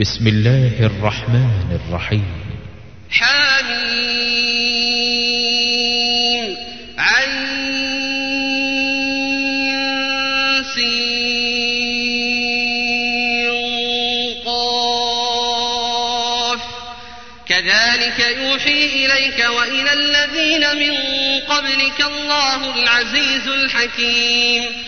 بسم الله الرحمن الرحيم. حميم. عين كذلك يوحي إليك وإلى الذين من قبلك الله العزيز الحكيم.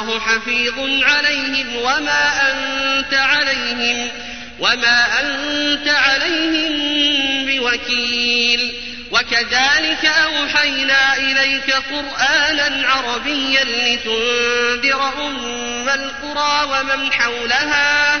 الله حفيظ عليهم وما أنت عليهم وما أنت عليهم بوكيل. وكذلك أوحينا إليك قرآنا عربيا لتنذر أم القرى ومن حولها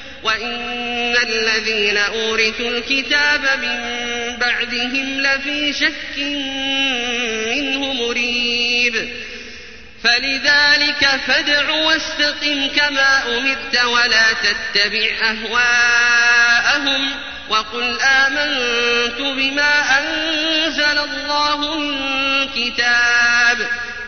وإن الذين أورثوا الكتاب من بعدهم لفي شك منه مريب فلذلك فادع واستقم كما أمرت ولا تتبع أهواءهم وقل آمنت بما أنزل الله من كتاب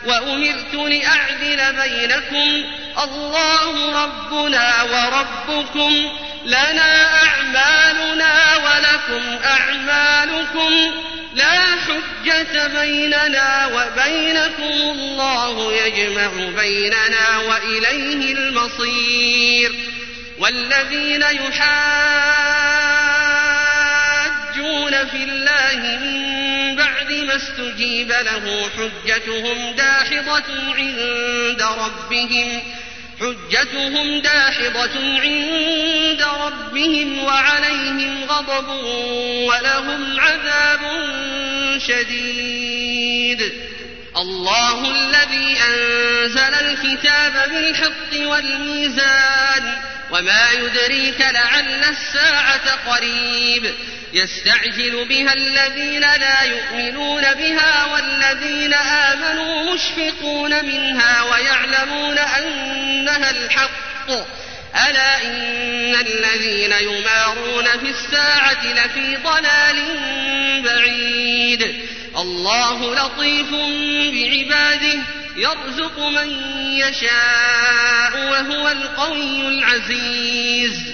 وأمرت لأعدل بينكم. الله ربنا وربكم. لنا أعمالنا ولكم أعمالكم. لا حجة بيننا وبينكم. الله يجمع بيننا وإليه المصير. والذين يحاجون في الله من ما استجيب له حجتهم داحضة عند ربهم حجتهم داحضة عند ربهم وعليهم غضب ولهم عذاب شديد. الله الذي أنزل الكتاب بالحق والميزان وما يدريك لعل الساعة قريب. يستعجل بها الذين لا يؤمنون بها والذين آمنوا مشفقون منها ويعلمون أنها الحق. ألا إن الذين يمارون في الساعة لفي ضلال بعيد. الله لطيف بعباده يرزق من يشاء وهو القوي العزيز.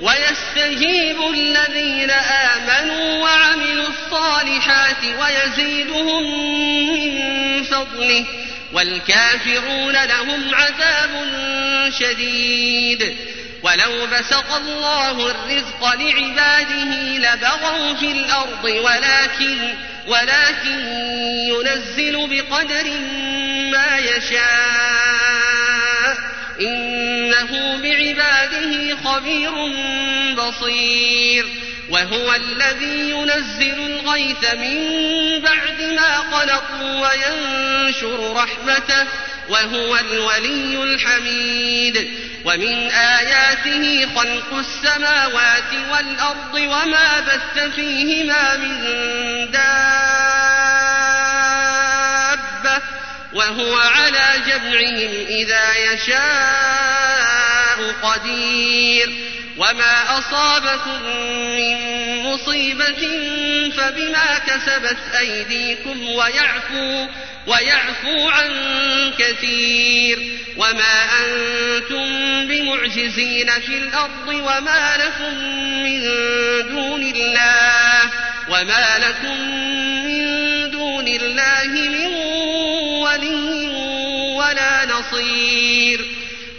ويستجيب الذين آمنوا وعملوا الصالحات ويزيدهم من فضله والكافرون لهم عذاب شديد. ولو بسط الله الرزق لعباده لبغوا في الأرض ولكن ولكن ينزل بقدر ما يشاء. إنه بعباده خبير بصير. وهو الذي ينزل الغيث من بعد ما قلقوا وينشر رحمته وهو الولي الحميد. ومن آياته خلق السماوات والأرض وما بث فيهما من دابة. وهو على جمعهم إذا يشاء قدير. وما أصابكم من مصيبة فبما كسبت أيديكم ويعفو ويعفو عن كثير. وما أنتم بمعجزين في الأرض وما لكم من دون الله وما لكم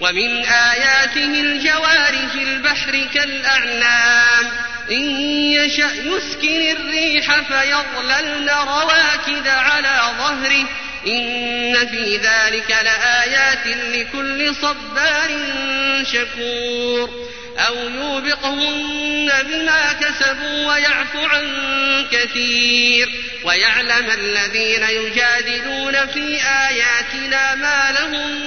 ومن آياته الجوار في البحر كالأعلام. إن يشأ يسكن الريح فيظللن رواكد على ظهره. إن في ذلك لآيات لكل صبار شكور. أو يوبقهن بما كسبوا ويعفو عن كثير. ويعلم الذين يجادلون في آياتنا ما لهم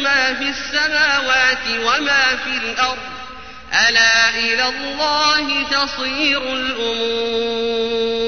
في السماوات وما في الأرض؟ ألا إلى الله تصير الأمور؟